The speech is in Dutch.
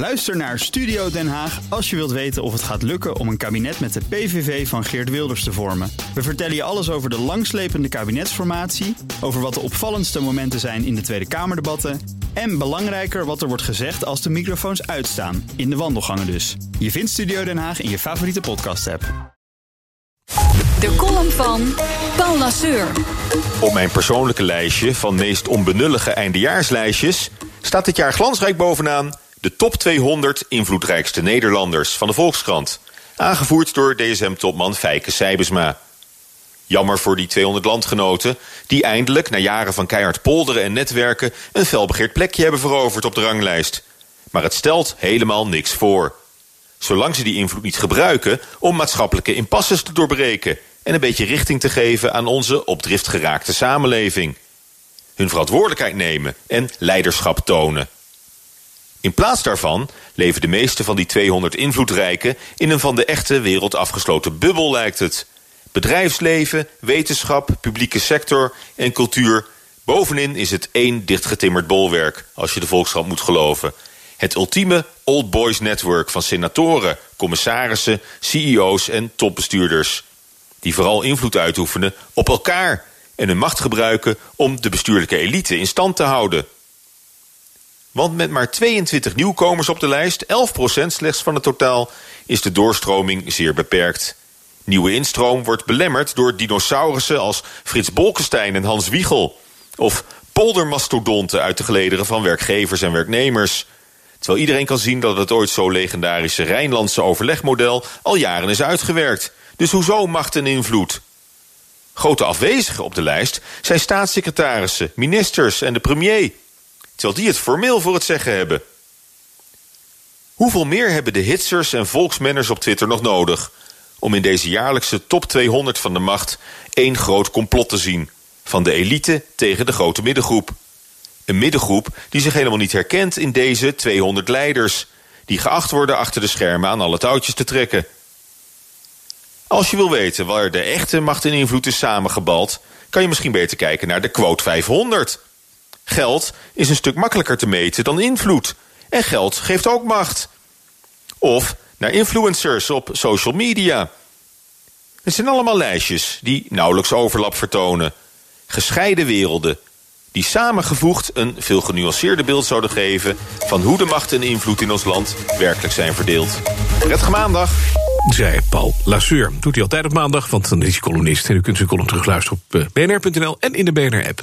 Luister naar Studio Den Haag als je wilt weten of het gaat lukken om een kabinet met de PVV van Geert Wilders te vormen. We vertellen je alles over de langslepende kabinetsformatie, over wat de opvallendste momenten zijn in de Tweede Kamerdebatten en belangrijker wat er wordt gezegd als de microfoons uitstaan, in de wandelgangen dus. Je vindt Studio Den Haag in je favoriete podcast-app. De column van Paul Lasseur. Op mijn persoonlijke lijstje van meest onbenullige eindejaarslijstjes staat dit jaar glansrijk bovenaan de top 200 invloedrijkste Nederlanders van de Volkskrant. Aangevoerd door DSM-topman Fijke Sijbesma. Jammer voor die 200 landgenoten die eindelijk, na jaren van keihard polderen en netwerken, een felbegeerd plekje hebben veroverd op de ranglijst. Maar het stelt helemaal niks voor. Zolang ze die invloed niet gebruiken om maatschappelijke impasses te doorbreken en een beetje richting te geven aan onze op drift geraakte samenleving. Hun verantwoordelijkheid nemen en leiderschap tonen. In plaats daarvan leven de meeste van die 200 invloedrijken in een van de echte wereld afgesloten bubbel, lijkt het. Bedrijfsleven, wetenschap, publieke sector en cultuur. Bovenin is het één dichtgetimmerd bolwerk, als je de Volkskrant moet geloven. Het ultieme old boys network van senatoren, commissarissen, CEO's en topbestuurders. Die vooral invloed uitoefenen op elkaar en hun macht gebruiken om de bestuurlijke elite in stand te houden. Want met maar 22 nieuwkomers op de lijst, 11% slechts van het totaal, is de doorstroming zeer beperkt. Nieuwe instroom wordt belemmerd door dinosaurussen als Frits Bolkestein en Hans Wiegel. Of poldermastodonten uit de gelederen van werkgevers en werknemers. Terwijl iedereen kan zien dat het ooit zo legendarische Rijnlandse overlegmodel al jaren is uitgewerkt. Dus hoezo macht en invloed? Grote afwezigen op de lijst zijn staatssecretarissen, ministers en de premier. Terwijl die het formeel voor het zeggen hebben. Hoeveel meer hebben de hitsers en volksmenners op Twitter nog nodig... om in deze jaarlijkse top 200 van de macht één groot complot te zien... van de elite tegen de grote middengroep. Een middengroep die zich helemaal niet herkent in deze 200 leiders... die geacht worden achter de schermen aan alle touwtjes te trekken... Als je wil weten waar de echte macht en invloed is samengebald... kan je misschien beter kijken naar de quote 500. Geld is een stuk makkelijker te meten dan invloed. En geld geeft ook macht. Of naar influencers op social media. Het zijn allemaal lijstjes die nauwelijks overlap vertonen. Gescheiden werelden die samengevoegd een veel genuanceerder beeld zouden geven... van hoe de macht en invloed in ons land werkelijk zijn verdeeld. Prettige maandag! Zei Paul Lasseur. Doet hij altijd op maandag, want dan is hij columnist. En u kunt zijn column terugluisteren op eh, bnr.nl en in de BNR-app.